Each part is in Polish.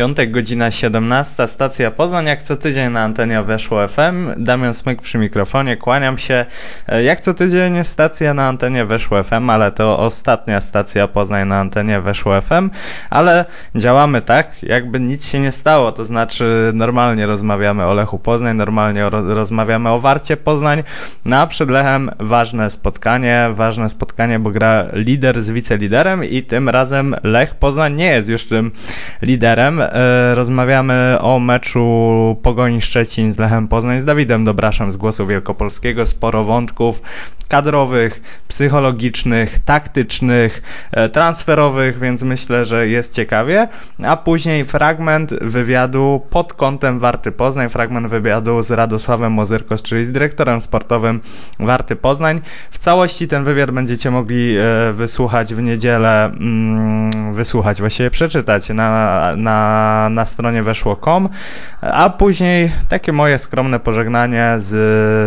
Piątek, godzina 17, stacja Poznań, jak co tydzień na antenie Weszło FM. Damian Smyk przy mikrofonie, kłaniam się. E, jak co tydzień stacja na antenie Weszło FM, ale to ostatnia stacja Poznań na antenie Weszło FM, ale działamy tak, jakby nic się nie stało, to znaczy normalnie rozmawiamy o Lechu Poznań, normalnie ro rozmawiamy o Warcie Poznań, no a przed Lechem ważne spotkanie, ważne spotkanie, bo gra lider z wiceliderem i tym razem Lech Poznań nie jest już tym liderem. E, rozmawiamy o meczu Pogoni Szczecin z Lechem Poznań z Dawidem Dobraszem z Głosu Wielkopolskiego. Sporo wątków kadrowych, psychologicznych, taktycznych, e, transferowych, więc myślę, że jest ciekawie. A później fragment wywiadu pod kątem Warty Poznań, fragment wywiadu z Radosławem Mozyrkos, czyli z dyrektorem sportowym Warty Poznań. W całości ten wywiad będziecie mogli e, wysłuchać w niedzielę, mm, wysłuchać, właściwie przeczytać na, na, na stronie weszło.com, a później takie moje skromne pożegnanie z,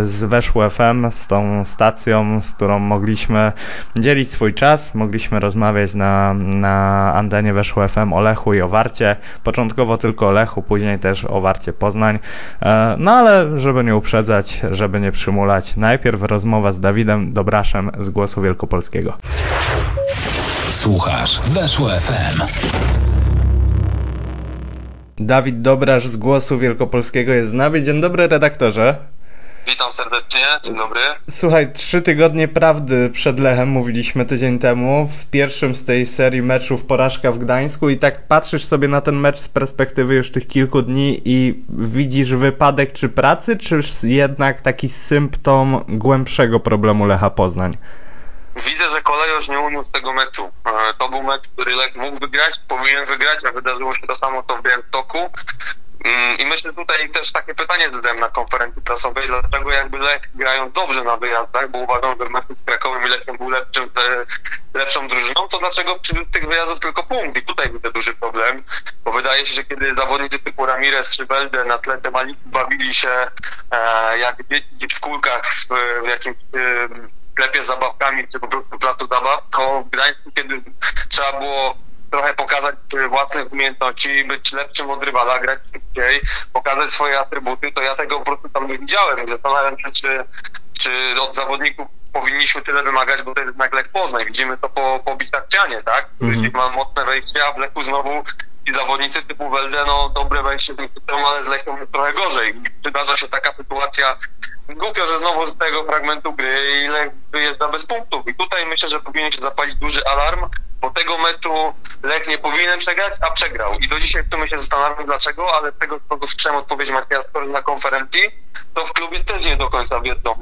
z Weszło FM, z tą stacją, z którą mogliśmy dzielić swój czas, mogliśmy rozmawiać na, na antenie Weszło FM o Lechu i o Warcie, początkowo tylko o Lechu, później też o Warcie Poznań, e, no ale żeby nie uprzedzać, żeby nie przymulać, najpierw rozmowa z Dawidem Dobraszem z Głosu Wielkopolskiego. Słuchasz Weszło FM. Dawid Dobrasz z Głosu Wielkopolskiego jest z nami. Dzień dobry, redaktorze. Witam serdecznie, dzień dobry. Słuchaj, trzy tygodnie prawdy przed Lechem mówiliśmy tydzień temu, w pierwszym z tej serii meczów porażka w Gdańsku i tak patrzysz sobie na ten mecz z perspektywy już tych kilku dni i widzisz wypadek czy pracy, czy jednak taki symptom głębszego problemu Lecha Poznań? Widzę, że kolejorz nie uniósł tego meczu. E, to był mecz, który Lech mógł wygrać, powinien wygrać, a wydarzyło się to samo co w Białymstoku. Mm, I myślę tutaj też takie pytanie zadałem na konferencji prasowej, dlaczego jakby Lech grają dobrze na wyjazdach, bo uważam, że mecz z Krakowem i Lechem był lepszym, e, lepszą drużyną, to dlaczego przy tych wyjazdów tylko punkt? I tutaj widzę duży problem, bo wydaje się, że kiedy zawodnicy typu Ramirez czy Belde na tle bawili się e, jak dzieci w kulkach w, w jakimś e, sklepie z zabawkami, czy po prostu placu zabaw, to w Gdańsku, kiedy trzeba było trochę pokazać własne umiejętności, być lepszym od rywala, grać szybciej, pokazać swoje atrybuty, to ja tego po prostu tam nie widziałem. Zastanawiam się, czy, czy od zawodników powinniśmy tyle wymagać, bo to jest jednak Lech Poznań. Widzimy to po, po Bitakcianie, tak? Mhm. ma mocne wejście, a w Lechu znowu i zawodnicy typu Welde, no dobre wejście, ale z Lechem jest trochę gorzej. Wydarza się taka sytuacja głupio, że znowu z tego fragmentu gry ile wyjeżdża bez punktów. I tutaj myślę, że powinien się zapalić duży alarm, bo tego meczu Lech nie powinien przegrać, a przegrał. I do dzisiaj w sumie się zastanawiam dlaczego, ale tego, co słyszałem odpowiedź Skory na konferencji, to w klubie też nie do końca wiedzą,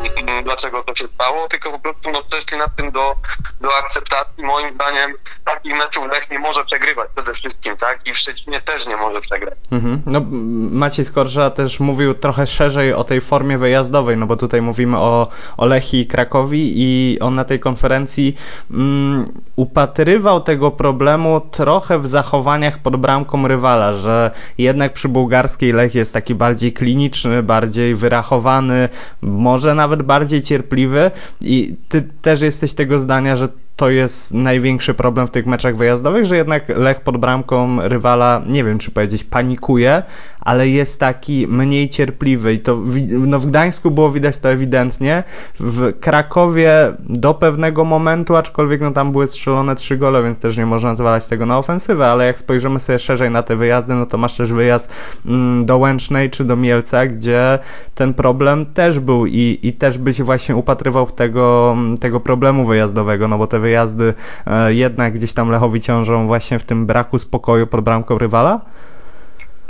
dlaczego to się stało, tylko po prostu no, przeszli nad tym do, do akceptacji. Moim zdaniem takich meczów Lech nie może przegrywać przede wszystkim, tak? I w Szczecinie też nie może przegrać. Mhm. No, Maciej Skorża też mówił trochę szerzej o tej formie wyjazdowej, no bo tutaj mówimy o, o i Krakowi i on na tej konferencji mm, upatrywał tego problemu trochę w zachowaniach pod bramką rywala, że jednak przy bułgarskiej Lech jest taki bardziej kliniczny, bardziej wyrachowany, może nawet bardziej cierpliwy. I ty też jesteś tego zdania, że to jest największy problem w tych meczach wyjazdowych, że jednak Lech pod bramką rywala, nie wiem czy powiedzieć, panikuje, ale jest taki mniej cierpliwy i to no w Gdańsku było widać to ewidentnie, w Krakowie do pewnego momentu, aczkolwiek no tam były strzelone trzy gole, więc też nie można zwalać tego na ofensywę, ale jak spojrzymy sobie szerzej na te wyjazdy, no to masz też wyjazd mm, do Łęcznej czy do Mielca, gdzie ten problem też był i, i też byś właśnie upatrywał w tego, tego problemu wyjazdowego, no bo te wyjazdy e, jednak gdzieś tam Lechowi ciążą właśnie w tym braku spokoju pod bramką rywala?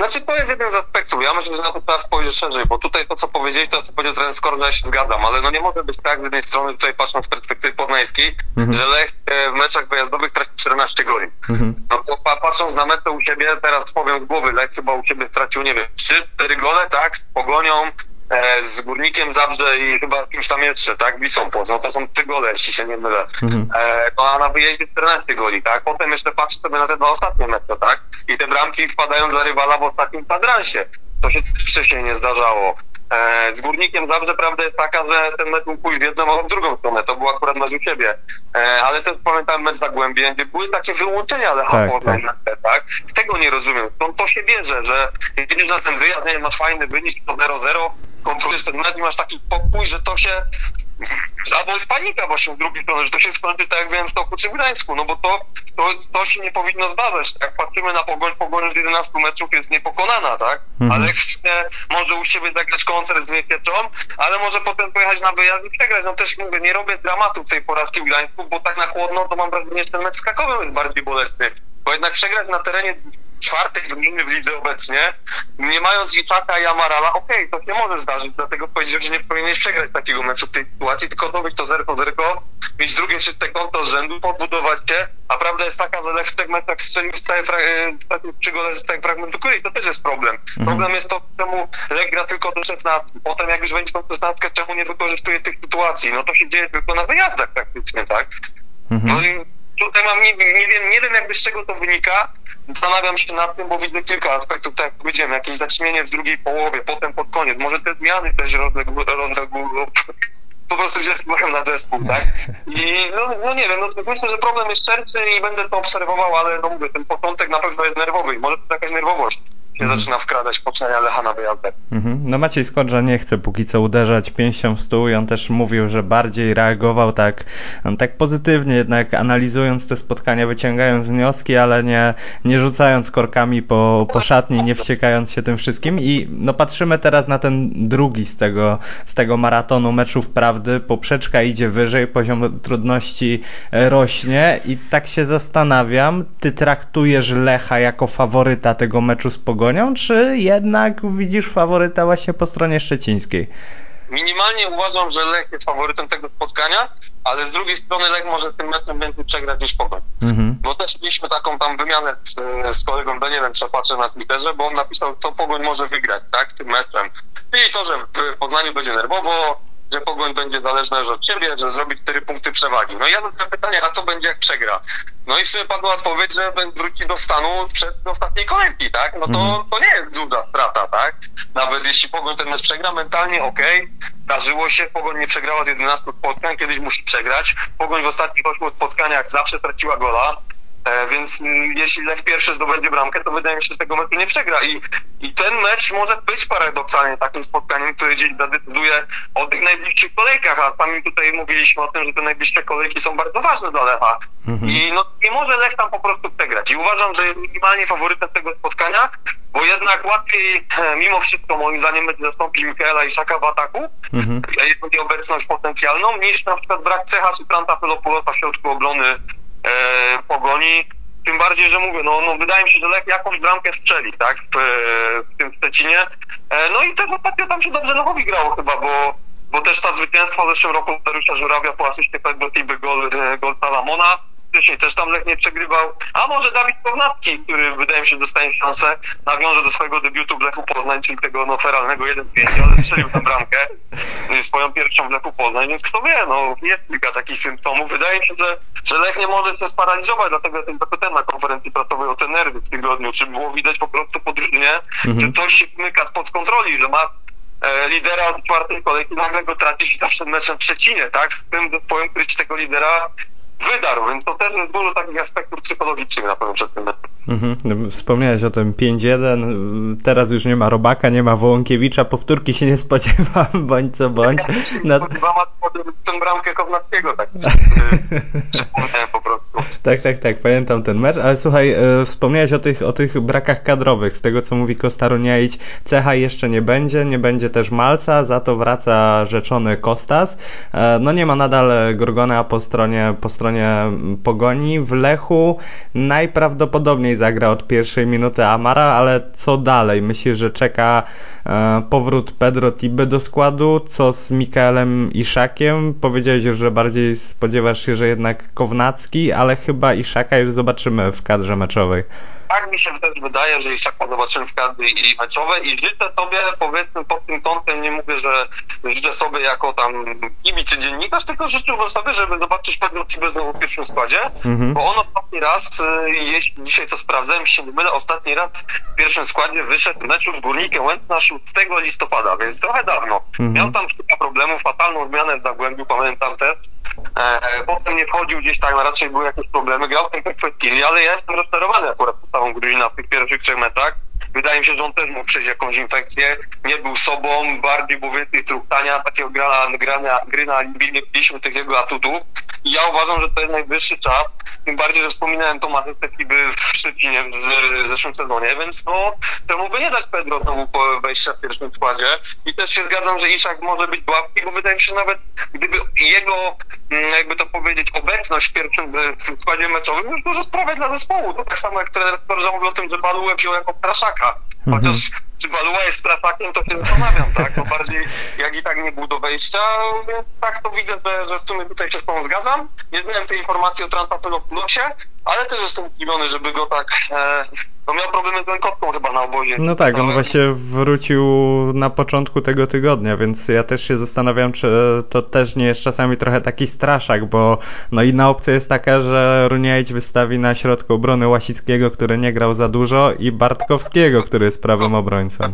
Znaczy to jest jeden z aspektów. Ja myślę, że na to trzeba spojrzeć szerzej, bo tutaj to, co powiedzieli, to co powiedział trener Skorna, ja się zgadzam, ale no nie może być tak z jednej strony, tutaj patrząc z perspektywy poznańskiej, mhm. że Lech e, w meczach wyjazdowych traci 14 goli. Mhm. No bo patrząc na metę u siebie, teraz powiem z głowy, Lech chyba u siebie stracił, nie wiem, 3-4 gole, tak, z Pogonią, z Górnikiem Zabrze i chyba kimś tam jeszcze, tak? Wisą Płoc, no to są trzy gole, jeśli się nie mylę. Mhm. E, no a na wyjeździe 14 goli, tak? Potem jeszcze patrzę sobie na te dwa ostatnie mecze, tak? I te bramki wpadają dla rywala w ostatnim kwadransie. To się wcześniej nie zdarzało. E, z Górnikiem Zabrze prawda jest taka, że ten mecz mógł pójść w jedną, a w drugą stronę. To był akurat mecz u siebie. E, ale też pamiętam mecz Zagłębie, gdzie były takie wyłączenia Lecha tak, Poznań tak. na tak? Tego nie rozumiem. Skąd to się bierze, że jedziesz na ten wyjazd, nie masz fajny wynik, to 0-0, kontrolujesz ten mecz i masz taki pokój, że to się albo jest panika właśnie z drugiej strony, że to się skończy tak jak wiem w Stoku czy w Gdańsku, no bo to, to, to się nie powinno zdarzać. Jak patrzymy na Pogoń, Pogoń z 11 meczów jest niepokonana, tak? Mhm. Ale może u siebie zagrać koncert z Niekieczą, ale może potem pojechać na wyjazd i przegrać. No też mówię, nie robię dramatu tej porażki w Gdańsku, bo tak na chłodno to mam wrażenie, że ten mecz z Krakowem jest bardziej bolesny. Bo jednak przegrać na terenie czwartej drużyny w lidze obecnie, nie mając Iczaka i Amarala, okej, okay, to się może zdarzyć, dlatego powiedziałem, że nie powinieneś przegrać takiego meczu w tej sytuacji, tylko dobyć to 0 0 mieć drugie czyste konto z rzędu, podbudować się, a prawda jest taka, że Lech w tych meczach strzelił stałe e, gole z tego fragmentu kuli, to też jest problem. Mhm. Problem jest to, czemu Lech gra tylko do 16, potem jak już będzie tą 16, czemu nie wykorzystuje tych sytuacji, no to się dzieje tylko na wyjazdach praktycznie, tak? Mhm. No i tutaj mam, nie, nie, wiem, nie wiem jakby z czego to wynika. Zastanawiam się nad tym, bo widzę kilka aspektów, tak jak powiedziałem, jakieś zaćmienie w drugiej połowie, potem pod koniec. Może te zmiany też rozległy, po prostu wziąć wpływem na zespół, tak? I no, no nie wiem, no myślę, że problem jest szerszy i będę to obserwował, ale no mówię, ten początek na pewno jest nerwowy może to jakaś nerwowość się mhm. zaczyna wkradać poczenia Lecha na wyjazdach. Mhm. No Maciej Skodrza nie chce póki co uderzać pięścią w stół i on też mówił, że bardziej reagował tak, tak pozytywnie, jednak analizując te spotkania, wyciągając wnioski, ale nie, nie rzucając korkami po, po szatni, nie wściekając się tym wszystkim i no patrzymy teraz na ten drugi z tego, z tego maratonu meczów prawdy, poprzeczka idzie wyżej, poziom trudności rośnie i tak się zastanawiam, ty traktujesz Lecha jako faworyta tego meczu z Pogonią Pogonią, czy jednak widzisz faworyta właśnie po stronie szczecińskiej? Minimalnie uważam, że Lech jest faworytem tego spotkania, ale z drugiej strony Lech może tym meczem więcej przegrać niż Pogoń. Mhm. Bo też mieliśmy taką tam wymianę z, z kolegą Danielem Trzepaczem na Twitterze, bo on napisał, co Pogoń może wygrać, tak, tym meczem. Czyli to, że w Poznaniu będzie nerwowo, że Pogoń będzie zależna od ciebie, że zrobi cztery punkty przewagi. No i ja mam pytanie, a co będzie jak przegra? No i sobie padła odpowiedź, że wróci do stanu przed ostatniej kolejki, tak? No to, mhm. to nie jest duża strata, tak? Nawet jeśli Pogoń ten mecz przegra, mentalnie okej, okay, zdarzyło się, Pogoń nie przegrała z 11 spotkań, kiedyś musi przegrać. Pogoń w ostatnich 8 spotkaniach zawsze traciła gola, więc mm, jeśli Lech pierwszy zdobędzie bramkę, to wydaje mi się, że tego meczu nie przegra. I, I ten mecz może być paradoksalnie takim spotkaniem, które gdzieś zadecyduje o tych najbliższych kolejkach, a sami tutaj mówiliśmy o tym, że te najbliższe kolejki są bardzo ważne dla Lecha. Mhm. I no, nie może Lech tam po prostu przegrać. I uważam, że jest minimalnie faworytem tego spotkania, bo jednak łatwiej e, mimo wszystko moim zdaniem będzie zastąpić Mikaela Iszaka w ataku, mhm. jego nieobecność potencjalną, niż na przykład brak cecha czy Tranta Pelopulosa w środku obrony e, pogoni. Tym bardziej, że mówię, no, no wydaje mi się, że Lech jakąś bramkę strzeli, tak, w, w tym Szczecinie. E, no i też ostatnio tam się dobrze Lechowi grało chyba, bo, bo też ta zwycięstwo w zeszłym roku Dariusza Żurawia po asyście Pedro gol, e, gol Salamona wcześniej też tam Lech nie przegrywał. A może Dawid Kownacki, który wydaje mi się dostanie szansę, nawiąże do swojego debiutu w Lechu Poznań, czyli tego no feralnego 1-5, ale strzelił tę bramkę, swoją pierwszą w Lechu Poznań, więc kto wie, no jest kilka takich symptomów. Wydaje mi się, że, że Lech nie może się sparaliżować, dlatego ja tym zapytałem na konferencji prasowej o te nerwy w tygodniu, czy było widać po prostu po drużynie, mhm. czy coś się wymyka spod kontroli, że ma e, lidera od czwartej kolejki, nagle go tracisz zawsze meczem w Szczecinie, tak? Z tym zespołem, który ci tego lidera wydarł, więc to też jest dużo takich aspektów psychologicznych na pewno przed tym mhm. No, wspomniałeś o tym 5-1, teraz już nie ma Robaka, nie ma Wołąkiewicza, powtórki się nie spodziewam, bądź co bądź. Na... Tę bramkę Kownackiego, tak przypomniałem po prostu. Tak, tak, tak, pamiętam ten mecz, ale słuchaj, e, wspomniałeś o tych, o tych brakach kadrowych, z tego co mówi Kostaruniaić, Cecha jeszcze nie będzie, nie będzie też Malca, za to wraca rzeczony Kostas, e, no nie ma nadal Gorgona po stronie, po stronie stronie Pogoni. W Lechu najprawdopodobniej zagra od pierwszej minuty Amara, ale co dalej? Myślisz, że czeka e, powrót Pedro Tiby do składu? Co z Mikaelem Iszakiem? Powiedziałeś już, że bardziej spodziewasz się, że jednak Kownacki, ale chyba Iszaka już zobaczymy w kadrze meczowej tak mi się też wydaje, że Iszaka zobaczymy w kadry i meczowej i życzę sobie, powiedzmy pod tym kątem, nie mówię, że życzę sobie jako tam kibic czy dziennikarz, tylko życzyłbym sobie, żeby zobaczyć pewną Tibę znowu w pierwszym składzie, mhm. bo on ostatni raz, y, jeśli dzisiaj to sprawdzałem, się nie mylę, ostatni raz w pierwszym składzie wyszedł w meczu z Górnikiem Łętna 6 listopada, więc trochę dawno. Mhm. Miał tam kilka problemów, fatalną zmianę w Zagłębiu, pamiętam też, E, potem nie wchodził gdzieś tak, raczej były jakieś problemy, grał w tym kwestii, ale ja jestem rozczarowany akurat postawą Gruzina w tych pierwszych trzech meczach. Wydaje mi się, że on też mógł przejść jakąś infekcję, nie był sobą, bardziej był więcej truchtania, takiego grania, grania, gry na alibi, nie widzieliśmy tych jego atutów. I ja uważam, że to jest najwyższy czas, tym bardziej, że wspominałem Tomasy Tekiby w Szczecinie w zeszłym sezonie, więc no, temu by nie dać Pedro znowu wejścia w pierwszym składzie. I też się zgadzam, że Iszak może być łapki, bo wydaje mi się, że nawet gdyby jego, mm, jakby to powiedzieć, obecność w pierwszym w składzie meczowym już dużo sprawia dla zespołu. To tak samo jak trener Korza mówił o tym, że Balułę wziął jako praszaka. Mhm. Chociaż czy Baluła jest prasakiem, to się zastanawiam, tak? No bardziej jak i tak nie był do wejścia, tak to widzę, że, że w sumie tutaj się z tą zgadzam. Nie znałem tej informacji o Transapelopulosie, ale też jestem zdziwiony, żeby go tak e, no miał problemy z rękowką chyba na obozie. No tak, on właśnie wrócił na początku tego tygodnia, więc ja też się zastanawiam, czy to też nie jest czasami trochę taki straszak, bo no inna opcja jest taka, że Runiajć wystawi na środku obrony Łasickiego, który nie grał za dużo i Bartkowskiego, który jest prawym obrońcą.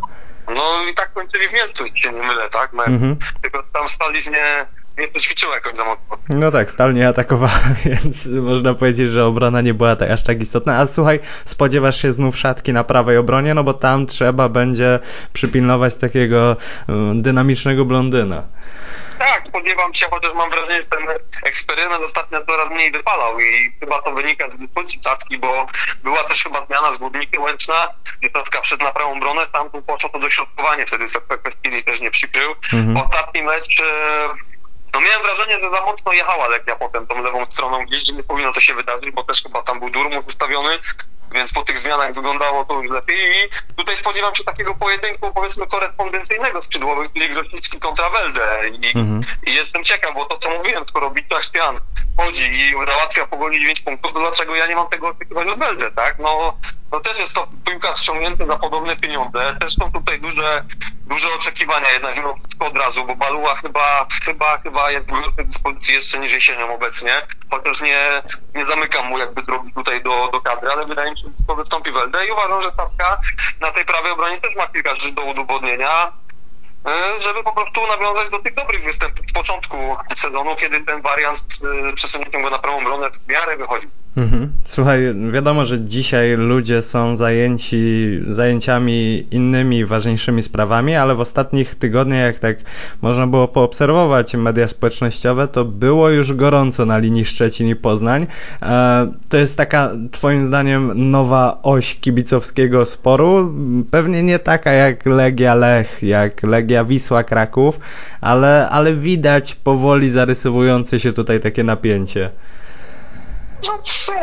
No i tak kończyli w Mielcu, się nie mylę, tak? Mhm. Tylko tam stali nie nie poćwiczyła jakoś za mocno. No tak, Stal nie atakowała, więc można powiedzieć, że obrona nie była tak, aż tak istotna. A słuchaj, spodziewasz się znów szatki na prawej obronie, no bo tam trzeba będzie przypilnować takiego um, dynamicznego blondyna. Tak, spodziewam się, chociaż mam wrażenie, że ten eksperyment ostatnio coraz mniej wypalał i chyba to wynika z dyspozycji Cacki, bo była też chyba zmiana z Górnikiem Łęczna, gdzie Cacka wszedł na prawą obronę, stamtąd poszło to dośrodkowanie, wtedy Kwestili też nie przykrył. Mhm. Ostatni mecz e, no miałem wrażenie, że za mocno jechała Lechia potem tą lewą stroną gdzieś, gdzie nie powinno to się wydarzyć, bo też chyba tam był Durmus ustawiony, więc po tych zmianach wyglądało to już lepiej i tutaj spodziewam się takiego pojedynku powiedzmy korespondencyjnego skrzydłowych, czyli Grosicki kontra Welde I, mhm. i, jestem ciekaw, bo to co mówiłem, skoro Witold Szpian chodzi i załatwia pogoni 9 punktów, to dlaczego ja nie mam tego oczekiwać od Welde, tak? No, no też jest to piłka ściągnięty za podobne pieniądze, też są tutaj duże duże oczekiwania jednak mimo wszystko od razu, bo Baluła chyba, chyba, chyba jest w dyspozycji jeszcze niż jesienią obecnie, chociaż nie, nie zamykam mu jakby drogi tutaj do, do kadry, ale wydaje mi się, że to wystąpi Welde i uważam, że Stawka na tej prawej obronie też ma kilka rzeczy do udowodnienia, e, żeby po prostu nawiązać do tych dobrych występów z początku sezonu, kiedy ten wariant z e, przesunięciem go na prawą obronę w miarę wychodził. Mhm. Słuchaj, wiadomo, że dzisiaj ludzie są zajęci zajęciami innymi, ważniejszymi sprawami, ale w ostatnich tygodniach, jak tak można było poobserwować media społecznościowe, to było już gorąco na linii Szczecin i Poznań. E, to jest taka, twoim zdaniem, nowa oś kibicowskiego sporu. Pewnie nie taka jak Legia Lech, jak Legia Wisła Kraków, ale, ale widać powoli zarysowujące się tutaj takie napięcie. No,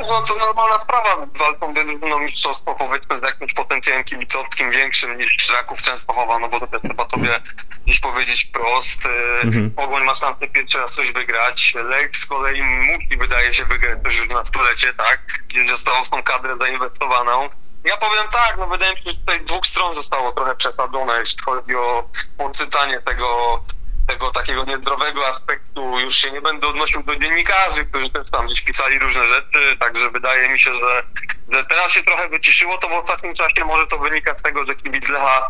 no to normalna sprawa. Walką drużyną mistrzostwo powiedzmy z jakimś potencjałem kibicowskim większym niż Raków Częstochowa, no bo to też trzeba sobie gdzieś powiedzieć wprost. Mhm. Pogoń ma szansę pierwszy raz coś wygrać. Lech z kolei musi, wydaje się, wygrać też już na stulecie, tak? Gdzie zostało w tą kadrę zainwestowaną. Ja powiem tak, no wydaje mi się, że tutaj z dwóch stron zostało trochę przesadzone, jeśli chodzi o odczytanie tego tego takiego niezdrowego aspektu już się nie będę odnosił do dziennikarzy, którzy też tam gdzieś pisali różne rzeczy, także wydaje mi się, że, że teraz się trochę wyciszyło, to w ostatnim czasie może to wynika z tego, że kibic Lecha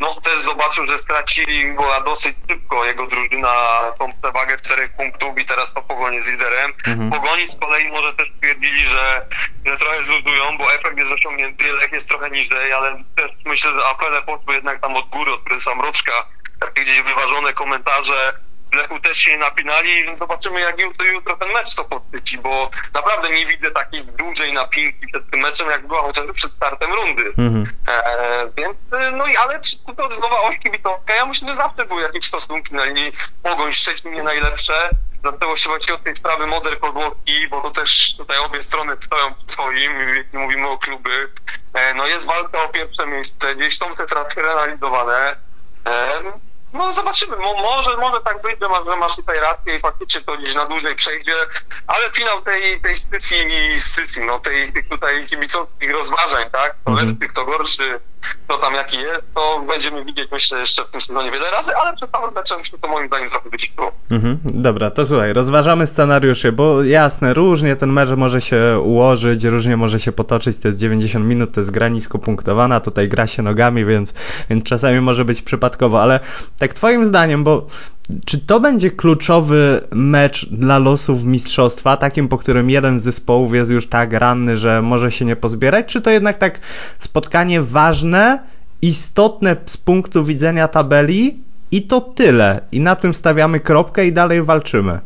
no też zobaczył, że stracili go dosyć szybko jego drużyna tą przewagę czterech punktów i teraz to pogoni z liderem. Mhm. Pogoni z kolei może też stwierdzili, że, że trochę zluzują, bo efekt jest osiągnięty, Lech jest trochę niżej, ale też myślę, że apele poszły jednak tam od góry, od prezesa Mroczka, takie gdzieś wyważone komentarze Lechu też się napinali, więc zobaczymy jak jutro, jutro ten mecz to podchwyci, bo naprawdę nie widzę takiej dużej napinki przed tym meczem, jak była chociażby przed startem rundy. Mm-hmm. E, więc, no i ale czy to nowa oś kibitowska? Ja myślę, że zawsze były jakieś stosunki na linii Pogoń Szczecin nie najlepsze. Zaczęło się właśnie od tej sprawy Moder Kozłowski, bo to też tutaj obie strony stoją swoim, jeśli mówimy o kluby. E, no jest walka o pierwsze miejsce, gdzieś są te transfery analizowane. E, no zobaczymy, Mo, może, może tak być, że masz, że masz tutaj rację i faktycznie to gdzieś na dłużej przejdzie, ale finał tej, tej stycji, stycji, no tej, tych tutaj kibicowskich rozważań, tak, to mhm. lepszy, kto gorszy, kto tam jaki jest, to będziemy widzieć myślę jeszcze w tym sezonie wiele razy, ale przed samym meczem to moim zdaniem trochę wyciszyło. Mhm, dobra, to słuchaj, rozważamy scenariusze, bo jasne, różnie ten mecz może się ułożyć, różnie może się potoczyć, to jest 90 minut, to jest gra nisko punktowana, tutaj gra się nogami, więc, więc czasami może być przypadkowo, ale tak twoim zdaniem, bo czy to będzie kluczowy mecz dla losów mistrzostwa, takim, po którym jeden z zespołów jest już tak ranny, że może się nie pozbierać, czy to jednak tak spotkanie ważne, istotne z punktu widzenia tabeli i to tyle. I na tym stawiamy kropkę i dalej walczymy.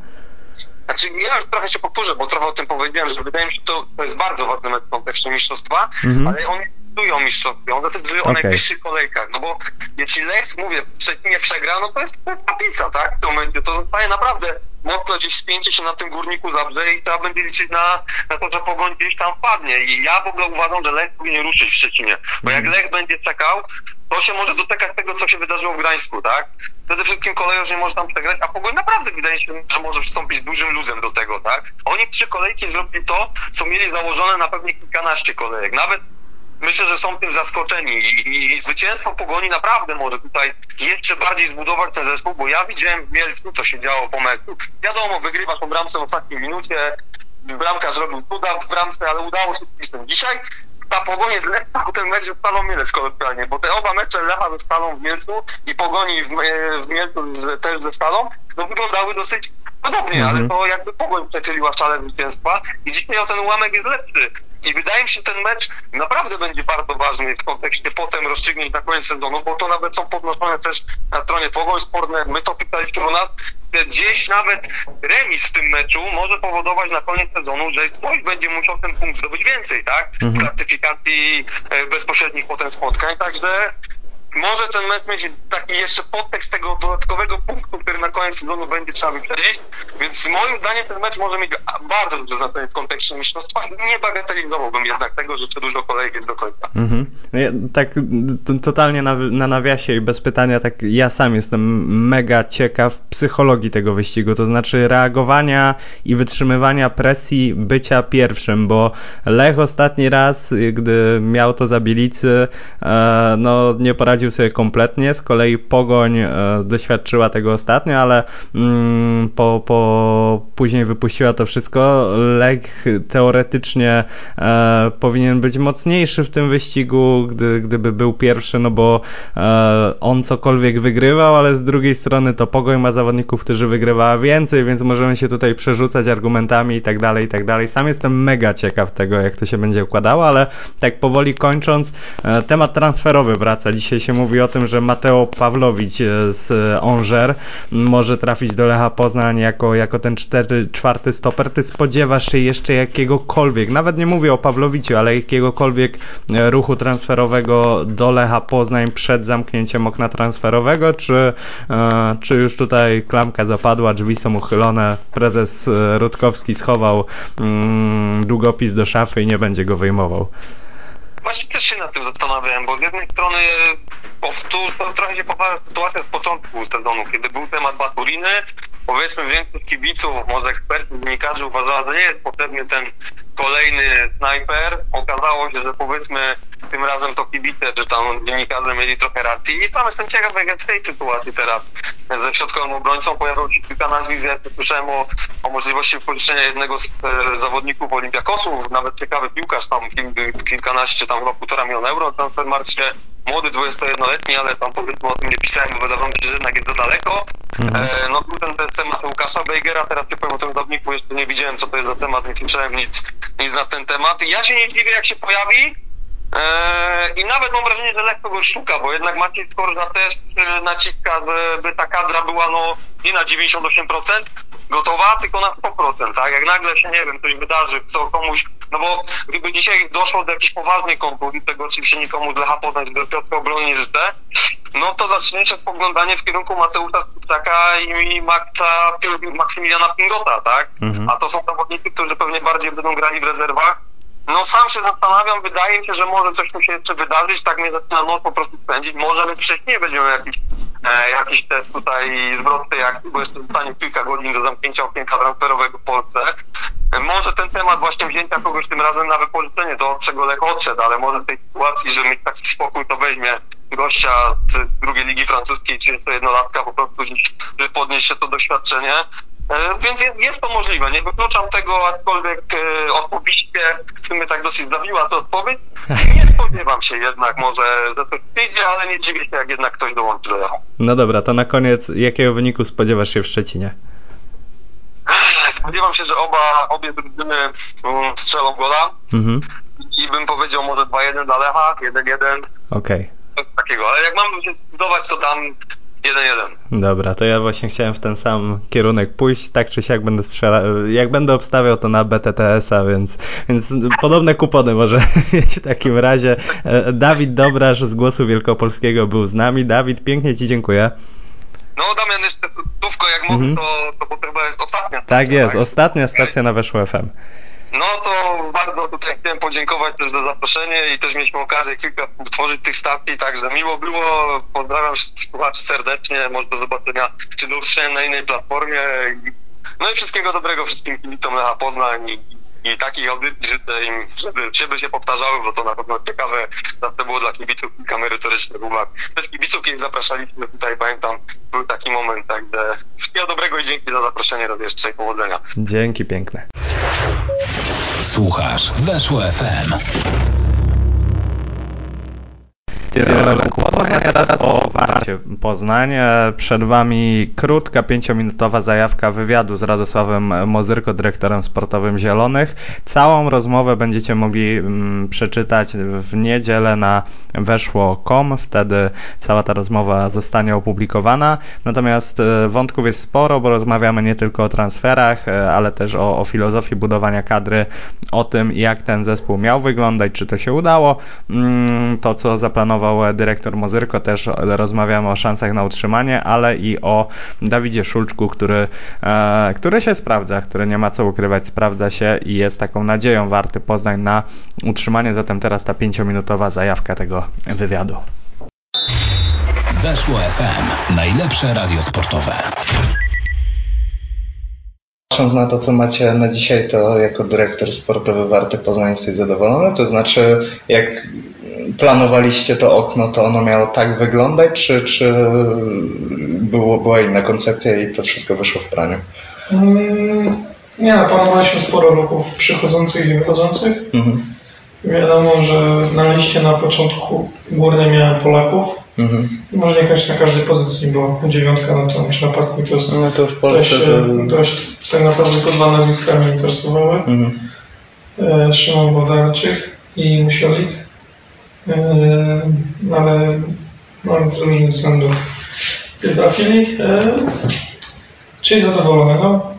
Znaczy, ja już trochę się powtórzę, bo trochę o tym powiedziałem, że wydaje mi się, że to, to jest bardzo ważny mecz w kontekście mistrzostwa, mhm. ale on decydują mistrzostwie, on decyduje okay. o najbliższych kolejkach, no bo jeśli Lech, mówię, nie przegra, no to jest kaplica, tak, to, będzie, to zostaje naprawdę mocno gdzieś spięcie się na tym górniku Zabrze i trzeba będzie liczyć na, na to, że Pogoń gdzieś tam wpadnie i ja w ogóle uważam, że Lech powinien ruszyć w Szczecinie, bo jak mhm. Lech będzie czekał, to się może dotykać tego, co się wydarzyło w Gdańsku, tak? Przede wszystkim kolejorz nie może tam przegrać, a Pogoń naprawdę wydaje się, że może przystąpić dużym luzem do tego, tak? Oni trzy kolejki zrobili to, co mieli założone na pewnie kilkanaście kolejek. Nawet myślę, że są tym zaskoczeni i, i, zwycięstwo Pogoni naprawdę może tutaj jeszcze bardziej zbudować ten zespół, bo ja widziałem w Mielcu, co się działo po meczu. Wiadomo, wygrywasz po bramce w ostatniej minucie, bramka zrobił cuda w bramce, ale udało się pisać. Dzisiaj ta Pogoń jest lepsza o ten mecz ze Stalą Mielec kolokwialnie, bo te oba mecze Lecha ze Stalą w Mielcu i Pogoni w, w Mielcu z, też ze Stalą, no wyglądały dosyć podobnie, ale mhm. to jakby Pogoń przechyliła szale zwycięstwa i dzisiaj o ten ułamek jest lepszy. I wydaje mi się, że ten mecz naprawdę będzie bardzo ważny w kontekście potem rozstrzygnięć na koniec sezonu, bo to nawet są podnoszone też na stronie Pogoń Sportne, my to pisaliśmy u nas, gdzieś nawet remis w tym meczu może powodować na koniec sezonu, że ktoś będzie musiał ten punkt zdobyć więcej, tak? W mhm. klasyfikacji e, bezpośrednich potem spotkań, także może ten mecz mieć taki jeszcze podtekst tego dodatkowego punktu, który na koniec sezonu będzie trzeba wyprzedzić, więc moim zdaniem ten mecz może mieć bardzo duże znaczenie w kontekście mistrzostwa nie bagatelizowałbym jednak tego, że jeszcze dużo kolejek jest do końca. Mhm. No ja, tak totalnie na, na nawiasie i bez pytania, tak ja sam jestem mega ciekaw psychologii tego wyścigu, to znaczy reagowania i wytrzymywania presji bycia pierwszym, bo Lech ostatni raz, gdy miał to za Bilicy, e, no nie poradził poradził sobie kompletnie. Z kolei Pogoń e, doświadczyła tego ostatnio, ale mm, po, po, później wypuściła to wszystko. Lech teoretycznie e, powinien być mocniejszy w tym wyścigu, gdy, gdyby był pierwszy, no bo e, on cokolwiek wygrywał, ale z drugiej strony to Pogoń ma zawodników, którzy wygrywała więcej, więc możemy się tutaj przerzucać argumentami i tak dalej, i tak dalej. Sam jestem mega ciekaw tego, jak to się będzie układało, ale tak powoli kończąc, temat transferowy wraca. Dzisiaj się się mówi o tym, że Mateo Pawlowicz e, z Angers może trafić do Lecha Poznań jako, jako ten czwarty stoper. Ty spodziewasz się jeszcze jakiegokolwiek, nawet nie mówię o Pawlowiciu, ale jakiegokolwiek e, ruchu transferowego do Lecha Poznań przed zamknięciem okna transferowego, czy, e, czy już tutaj klamka zapadła, drzwi są uchylone, prezes Rutkowski schował mm, długopis do szafy i nie będzie go wyjmował? Właśnie też się nad tym zastanawiałem, bo z jednej strony powtór, to trochę się powtarza sytuacja z początku sezonu, kiedy był temat Baturiny, powiedzmy większość kibiców, może ekspertów, dziennikarzy uważała, że nie jest potrzebny ten kolejny snajper. Okazało się, że powiedzmy tym razem to kibice, czy tam dziennikarze mieli trochę racji. I sam jestem ciekaw, jak w tej sytuacji teraz ze środkowym obrońcą. Pojawiło się kilka nazwisk, ja słyszałem o, o możliwości wypożyczenia jednego z e, zawodników Olimpiakosów, nawet ciekawy piłkarz, tam kil, kilkanaście, tam chyba półtora miliona euro, transfermarcie młody, 21-letni, ale tam powiedzmy o tym nie pisałem, bo wydawało mi się, że jednak jest za daleko. Mhm. E, no był ten, ten temat Łukasza Bejgera, teraz nie powiem o tym zawodniku, jeszcze nie widziałem co to jest za temat, nie słyszałem nic, nic na ten temat. I ja się nie dziwię jak się pojawi, i nawet mam wrażenie, że lekko go szuka, bo jednak Maciej Skorża też e, naciska, żeby ta kadra była no nie na 98% gotowa, tylko na 100%, tak? Jak nagle się, nie wiem, coś wydarzy, co komuś no bo gdyby dzisiaj doszło do jakiejś poważnej kontuzji, tego oczywiście nikomu z Lecha Poznań, do Piotra Obrony nie życzę, no to zaczniecie spoglądanie w kierunku Mateusza Skupczaka i Maxa, Maksymiliana Pingota, tak? Mhm. A to są zawodnicy, którzy pewnie bardziej będą grali w rezerwach. No sam się zastanawiam, wydaje mi się, że może coś tu się jeszcze wydarzyć, tak mnie zaczyna noc po prostu spędzić. Może my wcześniej będziemy jakiś, e, jakiś tutaj zwrot tej akcji, bo jeszcze zostanie kilka godzin do zamknięcia okienka transferowego w Polsce. Może ten temat właśnie wzięcia kogoś tym razem na wypożyczenie, do czego Lech odszedł, ale może w tej sytuacji, że mieć taki spokój, to weźmie gościa z drugiej ligi francuskiej, czy jest to jednolatka po prostu, żeby podnieść się to doświadczenie. E, więc jest, jest to możliwe. Nie wykluczam tego, aczkolwiek e, osobiście sumie tak dosyć zawiła to odpowiedź. Nie, spo, spodziewam się jednak może, że to przyjdzie, ale nie dziwię się, jak jednak ktoś dołączy do Lecha. No dobra, to na koniec, jakiego wyniku spodziewasz się w Szczecinie? Spodziewam się, że oba, obie drużyny mm, strzelą gola Mhm, i bym powiedział może 2-1 dla Lecha, 1-1, okej. coś takiego. Ale jak mam zdecydować, to dam 1-1. Dobra, to ja właśnie chciałem w ten sam kierunek pójść, tak czy siak będę strzela... jak będę obstawiał to na BTTS-a, więc, więc podobne kupony może mieć w takim razie. E, Dawid Dobraż z Głosu Wielkopolskiego był z nami. Dawid, pięknie Ci dziękuję. No Damian, jeszcze słówko, jak mogę, Mhm. to, to chyba jest ostatnia Tak jest, ostatnia stacja na Weszło FM. No to bardzo tutaj chciałem podziękować też za zaproszenie i też mieliśmy okazję kilka tworzyć tych stacji, także miło było. Pozdrawiam wszystkich słuchaczy serdecznie, może do zobaczenia czy do usłyszenia na innej platformie. No i wszystkiego dobrego wszystkim kibicom Lecha Poznań i, i takich audycji życzę im, żeby siebie się powtarzały, bo to na pewno ciekawe zawsze było dla kibiców kilka merytorycznych uwag. Też kibiców, kiedy zapraszaliśmy tutaj, pamiętam, był taki moment, także wszystkiego dobrego i dzięki za zaproszenie raz jeszcze i powodzenia. Dzięki piękne. Słuchasz Weszło FM. Poznań teraz o Warcie Poznań. E, Przed Wami krótka, pięciominutowa zajawka wywiadu z Radosławem Mozyrko, dyrektorem sportowym Zielonych. Całą rozmowę będziecie mogli mm, przeczytać w niedzielę na weszło.com. Wtedy cała ta rozmowa zostanie opublikowana. Natomiast e, wątków jest sporo, bo rozmawiamy nie tylko o transferach, e, ale też o, o filozofii budowania kadry, o tym, jak ten zespół miał wyglądać, czy to się udało. Mm, To, co zaplanował dyrektor Mozyrko, też rozmawiamy o szansach na utrzymanie, ale i o Dawidzie Szulczku, który, e, który się sprawdza, który nie ma co ukrywać, sprawdza się i jest taką nadzieją warty Poznań na utrzymanie. Zatem teraz ta pięciominutowa zajawka tego wywiadu. Weszło FM. Najlepsze radio sportowe. Patrząc na to, co macie na dzisiaj, to jako dyrektor sportowy Warty Poznań jesteś zadowolony? To znaczy, jak planowaliście to okno, to ono miało tak wyglądać, czy, czy było, była inna koncepcja i to wszystko wyszło w praniu? Mm, Nie no, planowaliśmy sporo ruchów przychodzących i wychodzących. Mhm. Wiadomo, że na liście na początku górnej miałem Polaków. Mhm. Może niekoniecznie na każdej pozycji, bo dziewiątka, no to czy napastnik to jest No to w dość, Polsce to... e, dość tak naprawdę tylko dwa nazwiska mnie interesowały. Mhm. E, Szymon Wodarczyk i Musiolik. E, ale no, z różnych względów nie trafili. E, czyli zadowolony. No,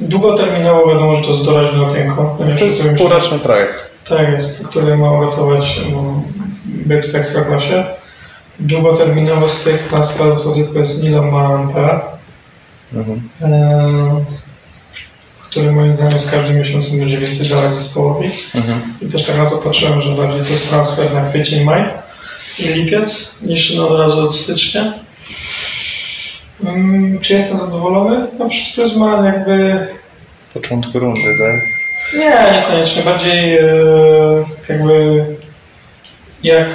długoterminowo wiadomo, że to jest doraźne okienko. To jest półroczny projekt. Tak jest, który ma uratować no, byt w Ekstraklasie. Długoterminowo z tych transferów to tylko jest Nilo Mampe, Mhm. e, który moim zdaniem z każdym miesiącem będzie więcej dawać zespołowi. Mhm. I też tak na to patrzyłem, że bardziej to jest transfer na kwiecień, maj i lipiec niż no, od razu od stycznia. Mm, Czy jestem zadowolony? No przez pryzmat jakby Początku rundy, tak? Nie, niekoniecznie. Bardziej e, jakby jak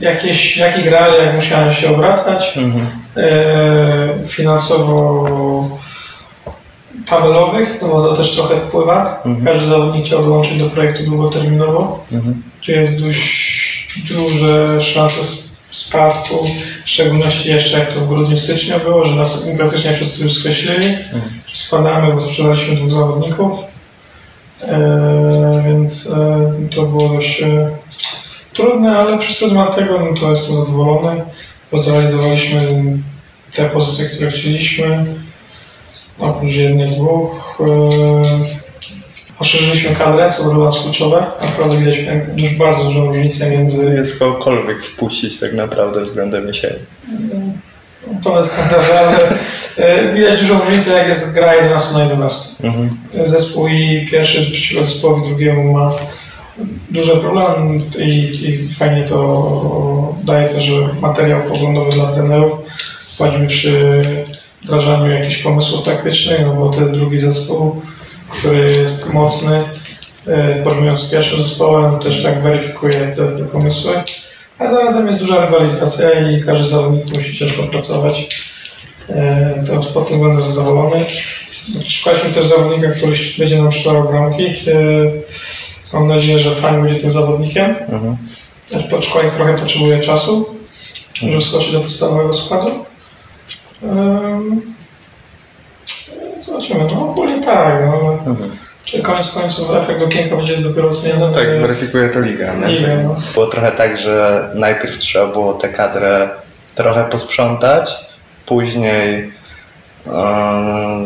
jakieś, w jakich realiach musiałem się obracać Mhm. e, finansowo tabelowych, no bo to też trochę wpływa. Mhm. Każdy zawodnik chciał dołączyć do projektu długoterminowo, Mhm. gdzie jest dość duże szanse spadku, w szczególności jeszcze jak to w grudniu, styczniu było, że nas praktycznie wszyscy już skreślili Mhm. spadamy, bo sprzedaliśmy dwóch zawodników, e, więc e, to było dość e, trudne, ale przez pryzmat tego no, to jestem zadowolony, bo zrealizowaliśmy te pozycje, które chcieliśmy, oprócz jednych, dwóch. E, poszerzyliśmy kadrę, co było dla nas kluczowe, naprawdę widać już bardzo dużą różnicę między Jest kogokolwiek wpuścić tak naprawdę względem jesieni. to jest komentarze, ale e, widać dużą różnicę, jak jest gra 11 na 11. Mhm. zespół i pierwszy przeciwko zespołowi drugiemu ma duże problemy i, i fajnie to daje też materiał poglądowy dla trenerów. Kładziemy przy wdrażaniu jakichś pomysłów taktycznych, no bo ten drugi zespół, który jest mocny, e, porównując z pierwszym zespołem, też tak weryfikuje te, te pomysły. A zarazem jest duża rywalizacja i każdy zawodnik musi ciężko pracować. E, To pod tym będę zadowolony. Szukaliśmy też zawodnika, który będzie nam strzelał bramki. Mam nadzieję, że fajnie będzie tym zawodnikiem. Mhm. Aczkolwiek trochę potrzebuje czasu, żeby skoczyć do podstawowego składu. Um, zobaczymy. No ogólnie tak. No, Mhm. czy koniec końców efekt okienka będzie dopiero oceniany? No tak, zweryfikuje to liga. Nie? Liga, no. Było trochę tak, że najpierw trzeba było tę kadrę trochę posprzątać, później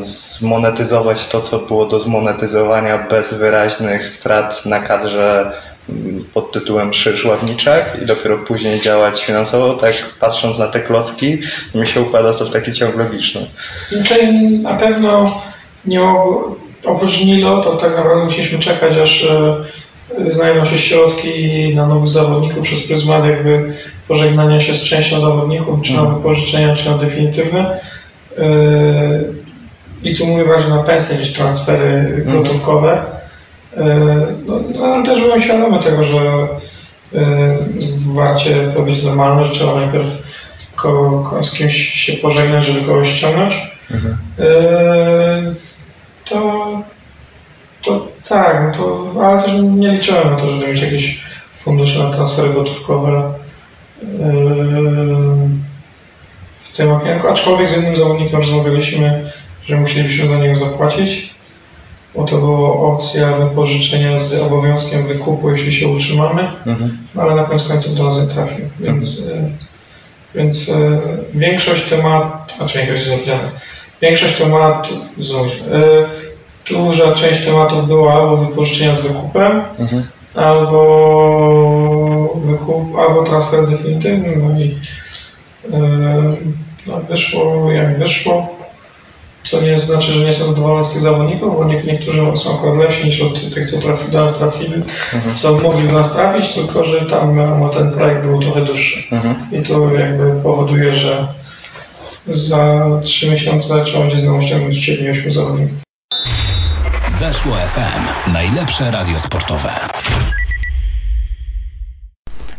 zmonetyzować to, co było do zmonetyzowania bez wyraźnych strat na kadrze mm, pod tytułem Krzyż Ławniczak i dopiero później działać finansowo. Tak patrząc na te klocki, mi się układa to w taki ciąg logiczny. Czyli na pewno nie mogło, oprócz Nilo, to tak naprawdę musieliśmy czekać, aż e, znajdą się środki na nowych zawodników przez pryzmat jakby pożegnania się z częścią zawodników, czy na Mhm. wypożyczenia, czy na definitywne. E, I tu mówię bardziej na pensje niż transfery gotówkowe. E, No, no, ale też byłem świadomy tego, że w Warcie to być normalne, że trzeba najpierw z kimś się pożegnać, żeby kogoś ściągnąć. Eee, to, to tak, no to, ale też nie liczyłem na to, żeby mieć jakieś fundusze na transfery gotówkowe w tym okienku, aczkolwiek z jednym zawodnikiem rozmawialiśmy, że musielibyśmy za niego zapłacić, bo to była opcja wypożyczenia z obowiązkiem wykupu, jeśli się utrzymamy, Mhm. no ale na koniec końców do nas nie trafił, więc, e, więc e, większość tematów, znaczy większość jest większość tematów, zobacz, e, duża część tematów była albo wypożyczenia z wykupem, Mhm. albo wykup, albo transfer definitywny, no i no, wyszło jak wyszło. Co nie znaczy, że nie jestem zadowolony z tych zawodników, bo nie, niektórzy są akurat lepsi niż od tych, co trafi, do nas trafili, co mogli do nas trafić, tylko że tam no, ten projekt był trochę dłuższy. Mhm. I to jakby powoduje, że za trzy miesiące trzeba będzie znowu ściągnąć 7-8 zawodników. Weszło FM. Najlepsze radio sportowe.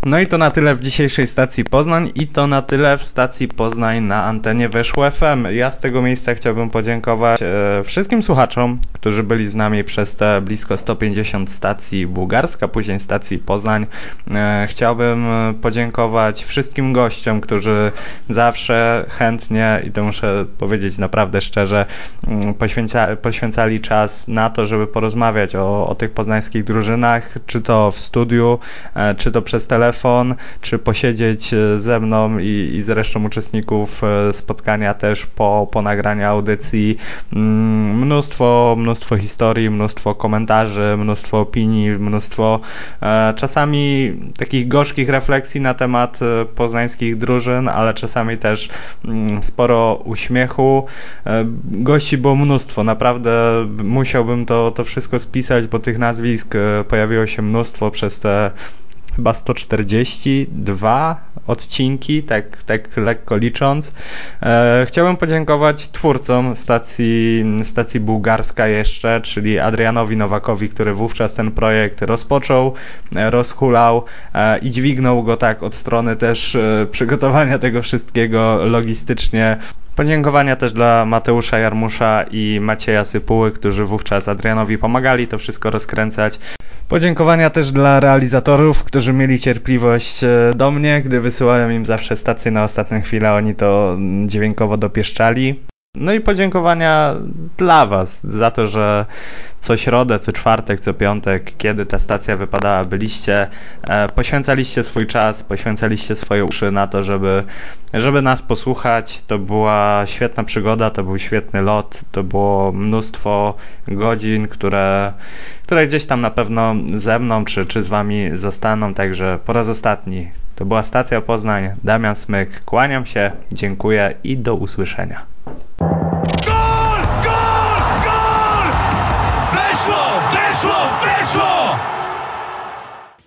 No i to na tyle w dzisiejszej stacji Poznań i to na tyle w stacji Poznań na antenie Weszło FM. Ja z tego miejsca chciałbym podziękować e, wszystkim słuchaczom, którzy byli z nami przez te blisko 150 stacji Bułgarska, później stacji Poznań. E, chciałbym e, podziękować wszystkim gościom, którzy zawsze chętnie i to muszę powiedzieć naprawdę szczerze, mm, poświęca, poświęcali czas na to, żeby porozmawiać o, o tych poznańskich drużynach, czy to w studiu, e, czy to przez telefon, czy posiedzieć e, ze mną i, i z resztą uczestników e, spotkania też po, po nagraniu audycji. Mm, Mnóstwo, mnóstwo historii, mnóstwo komentarzy, mnóstwo opinii, mnóstwo e, czasami takich gorzkich refleksji na temat poznańskich drużyn, ale czasami też mm, sporo uśmiechu. Gości było mnóstwo, naprawdę musiałbym to, to wszystko spisać, bo tych nazwisk pojawiło się mnóstwo przez te chyba 142 odcinki, tak, tak lekko licząc. E, chciałbym podziękować twórcom stacji, stacji bułgarska jeszcze, czyli Adrianowi Nowakowi, który wówczas ten projekt rozpoczął, e, rozhulał e, i dźwignął go tak od strony też przygotowania tego wszystkiego logistycznie. Podziękowania też dla Mateusza Jarmusza i Macieja Sypuły, którzy wówczas Adrianowi pomagali to wszystko rozkręcać. Podziękowania też dla realizatorów, którzy mieli cierpliwość e, do mnie, gdy wysyłałem im zawsze stację na ostatnią chwilę, oni to dźwiękowo dopieszczali. No i podziękowania dla Was za to, że co środę, co czwartek, co piątek, kiedy ta stacja wypadała, byliście, e, poświęcaliście swój czas, poświęcaliście swoje uszy na to, żeby, żeby nas posłuchać. To była świetna przygoda, to był świetny lot, to było mnóstwo godzin, które, które gdzieś tam na pewno ze mną czy, czy z Wami zostaną, także po raz ostatni. To była stacja Poznań, Damian Smyk, kłaniam się, dziękuję i do usłyszenia. Go!